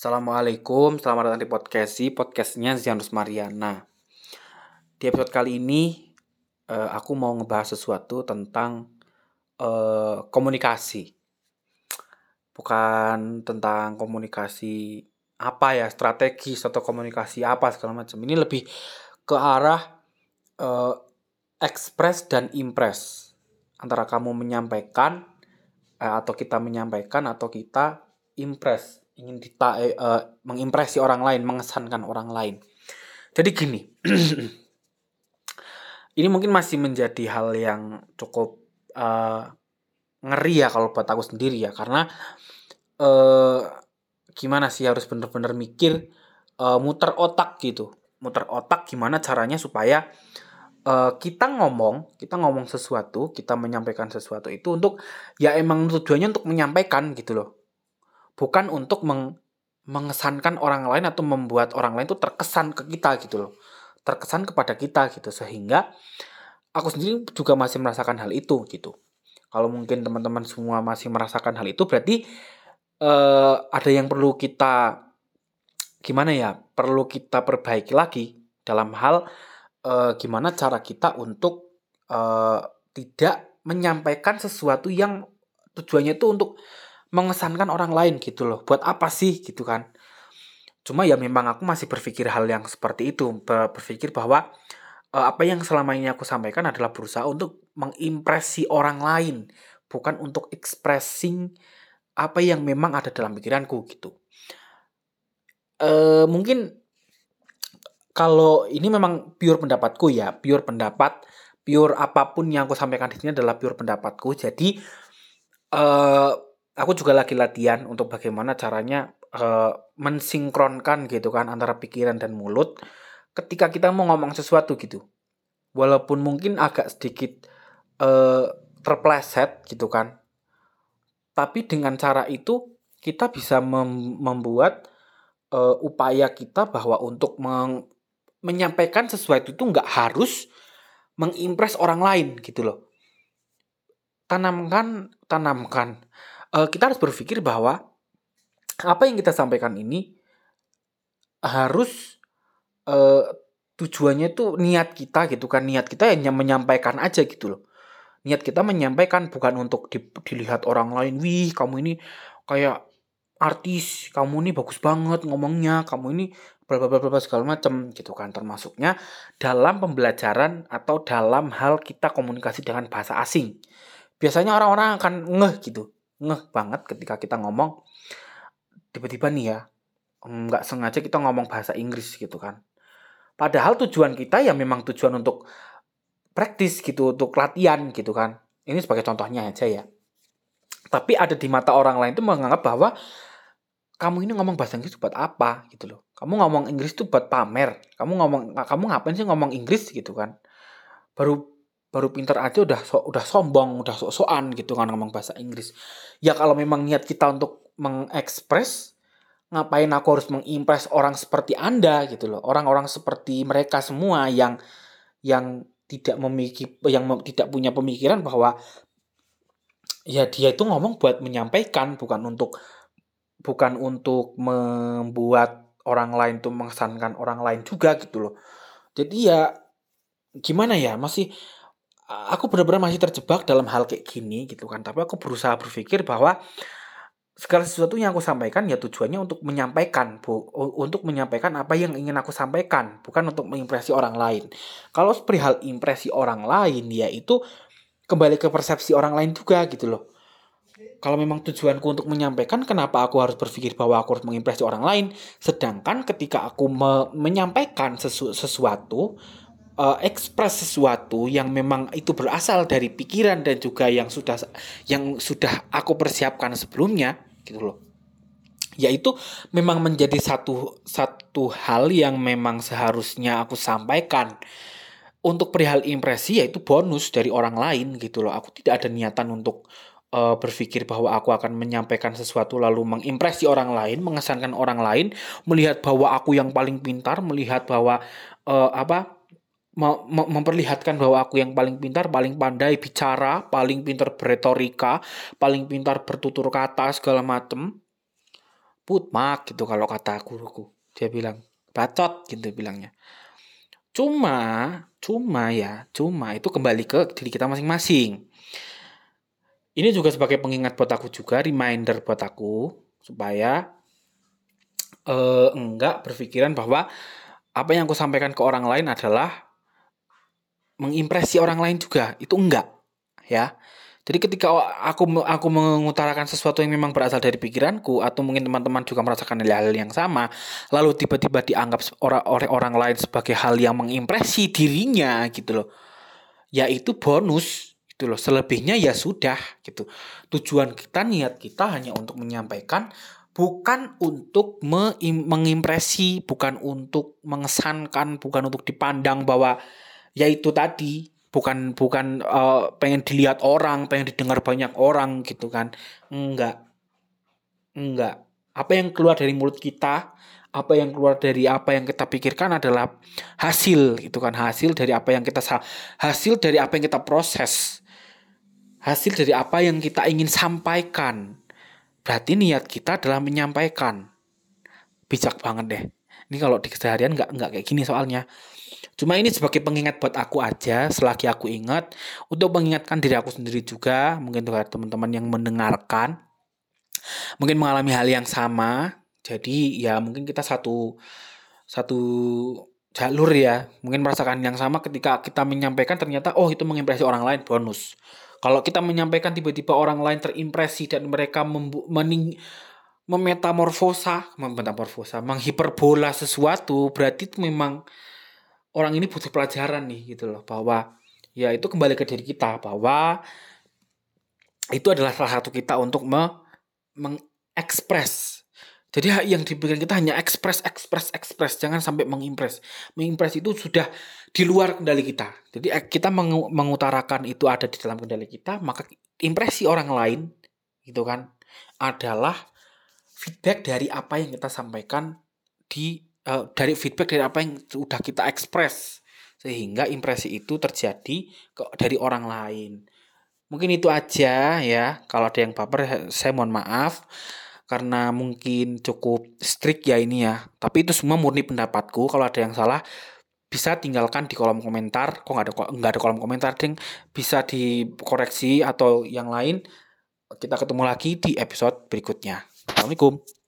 Assalamualaikum, selamat datang di podcast si podcastnya Zianus Mariana. Di episode kali ini uh, aku mau ngebahas sesuatu tentang uh, komunikasi. Bukan tentang komunikasi apa ya strategis atau komunikasi apa segala macam. Ini lebih ke arah ekspres dan impres antara kamu menyampaikan atau kita menyampaikan atau kita impres ingin dita uh, mengimpresi orang lain, mengesankan orang lain. Jadi gini, ini mungkin masih menjadi hal yang cukup uh, ngeri ya kalau buat aku sendiri ya, karena uh, gimana sih harus bener-bener mikir, uh, muter otak gitu, muter otak gimana caranya supaya uh, kita ngomong, kita ngomong sesuatu, kita menyampaikan sesuatu itu untuk ya emang tujuannya untuk menyampaikan gitu loh bukan untuk meng mengesankan orang lain atau membuat orang lain itu terkesan ke kita gitu loh. Terkesan kepada kita gitu. Sehingga aku sendiri juga masih merasakan hal itu gitu. Kalau mungkin teman-teman semua masih merasakan hal itu berarti uh, ada yang perlu kita gimana ya perlu kita perbaiki lagi dalam hal uh, gimana cara kita untuk uh, tidak menyampaikan sesuatu yang tujuannya itu untuk mengesankan orang lain gitu loh. Buat apa sih gitu kan? Cuma ya memang aku masih berpikir hal yang seperti itu, berpikir bahwa uh, apa yang selama ini aku sampaikan adalah berusaha untuk mengimpresi orang lain, bukan untuk expressing apa yang memang ada dalam pikiranku gitu. Uh, mungkin kalau ini memang pure pendapatku ya, pure pendapat, pure apa pun yang aku sampaikan di sini adalah pure pendapatku. Jadi uh, aku juga lagi latihan untuk bagaimana caranya uh, mensinkronkan gitu kan antara pikiran dan mulut ketika kita mau ngomong sesuatu gitu. Walaupun mungkin agak sedikit uh, terpleset gitu kan. Tapi dengan cara itu kita bisa mem membuat uh, upaya kita bahwa untuk meng menyampaikan sesuatu itu nggak harus mengimpress orang lain gitu loh. Tanamkan, tanamkan uh, kita harus berpikir bahwa apa yang kita sampaikan ini harus uh, tujuannya itu niat kita gitu kan. Niat kita hanya menyampaikan aja gitu loh. Niat kita menyampaikan bukan untuk di, dilihat orang lain wih kamu ini kayak artis kamu ini bagus banget ngomongnya kamu ini bla bla segala macam gitu kan. Termasuknya dalam pembelajaran atau dalam hal kita komunikasi dengan bahasa asing. Biasanya orang-orang akan ngeh gitu ngeh banget ketika kita ngomong tiba-tiba nih ya nggak sengaja kita ngomong bahasa Inggris gitu kan. Padahal tujuan kita ya memang tujuan untuk praktis gitu untuk latihan gitu kan. Ini sebagai contohnya aja ya. Tapi ada di mata orang lain itu menganggap bahwa kamu ini ngomong bahasa Inggris buat apa? gitu loh. Kamu ngomong Inggris itu buat pamer. Kamu ngomong kamu ngapain sih ngomong Inggris? gitu kan. Baru baru pinter aja udah so, udah sombong, udah sok-sokan gitu kan ngomong bahasa Inggris. Ya kalau memang niat kita untuk mengekspres, ngapain aku harus mengimpress orang seperti Anda gitu loh. Orang-orang seperti mereka semua yang yang tidak memikir yang tidak punya pemikiran bahwa ya dia itu ngomong buat menyampaikan bukan untuk bukan untuk membuat orang lain tuh mengesankan orang lain juga gitu loh. Jadi ya gimana ya masih aku benar-benar masih terjebak dalam hal kayak gini gitu kan. Tapi aku berusaha berpikir bahwa segala sesuatu yang aku sampaikan ya tujuannya untuk menyampaikan bu. Untuk menyampaikan apa yang ingin aku sampaikan bukan untuk mengimpresi orang lain. Kalau perihal impresi orang lain ya itu kembali ke persepsi orang lain juga gitu loh. Kalau memang tujuanku untuk menyampaikan kenapa aku harus berpikir bahwa aku harus mengimpresi orang lain? Sedangkan ketika aku me menyampaikan sesu sesuatu uh, ekspres sesuatu yang memang itu berasal dari pikiran dan juga yang sudah yang sudah aku persiapkan sebelumnya gitu loh. Yaitu memang menjadi satu satu hal yang memang seharusnya aku sampaikan untuk perihal impresi yaitu bonus dari orang lain gitu loh. Aku tidak ada niatan untuk uh, berpikir bahwa aku akan menyampaikan sesuatu lalu mengimpresi orang lain mengesankan orang lain melihat bahwa aku yang paling pintar melihat bahwa uh, apa memperlihatkan bahwa aku yang paling pintar, paling pandai bicara, paling pintar berretorika, paling pintar bertutur kata segala macem. putmak gitu kalau kata guruku. Dia bilang bacot gitu bilangnya. Cuma cuma ya cuma itu kembali ke diri kita masing-masing. Ini juga sebagai pengingat buat aku juga reminder buat aku supaya uh, enggak berpikiran bahwa apa yang aku sampaikan ke orang lain adalah mengimpresi orang lain juga itu enggak ya jadi ketika aku aku mengutarakan sesuatu yang memang berasal dari pikiranku atau mungkin teman-teman juga merasakan hal-hal yang sama, lalu tiba-tiba dianggap oleh orang lain sebagai hal yang mengimpresi dirinya gitu loh. Ya itu bonus gitu loh. Selebihnya ya sudah gitu. Tujuan kita niat kita hanya untuk menyampaikan bukan untuk mengimpresi, bukan untuk mengesankan, bukan untuk dipandang bahwa ya itu tadi bukan bukan uh, pengen dilihat orang, pengen didengar banyak orang gitu kan. Enggak. Enggak. Apa yang keluar dari mulut kita, apa yang keluar dari apa yang kita pikirkan adalah hasil itu kan hasil dari apa yang kita hasil dari apa yang kita proses. Hasil dari apa yang kita ingin sampaikan. Berarti niat kita adalah menyampaikan. Bijak banget deh. Ini kalau di keseharian nggak nggak kayak gini soalnya. Cuma ini sebagai pengingat buat aku aja, selagi aku ingat, untuk mengingatkan diri aku sendiri juga, mungkin juga teman-teman yang mendengarkan, mungkin mengalami hal yang sama. Jadi ya mungkin kita satu satu jalur ya, mungkin merasakan yang sama ketika kita menyampaikan ternyata oh itu mengimpresi orang lain bonus. Kalau kita menyampaikan tiba-tiba orang lain terimpresi dan mereka mening memetamorfosa, memetamorfosa, menghiperbola sesuatu, berarti itu memang orang ini butuh pelajaran nih gitu loh bahwa ya itu kembali ke diri kita bahwa itu adalah salah satu kita untuk me mengekspres. Jadi yang diberikan kita hanya ekspres ekspres ekspres jangan sampai mengimpress mengimpress itu sudah di luar kendali kita. Jadi eh, kita meng mengutarakan itu ada di dalam kendali kita maka impresi orang lain gitu kan adalah feedback dari apa yang kita sampaikan di uh, dari feedback dari apa yang sudah kita ekspres sehingga impresi itu terjadi ke, dari orang lain. Mungkin itu aja ya. Kalau ada yang baper saya mohon maaf karena mungkin cukup strict ya ini ya. Tapi itu semua murni pendapatku. Kalau ada yang salah bisa tinggalkan di kolom komentar. Kok nggak ada nggak ada kolom komentar, ding? Bisa dikoreksi atau yang lain. Kita ketemu lagi di episode berikutnya. Assalamualaikum.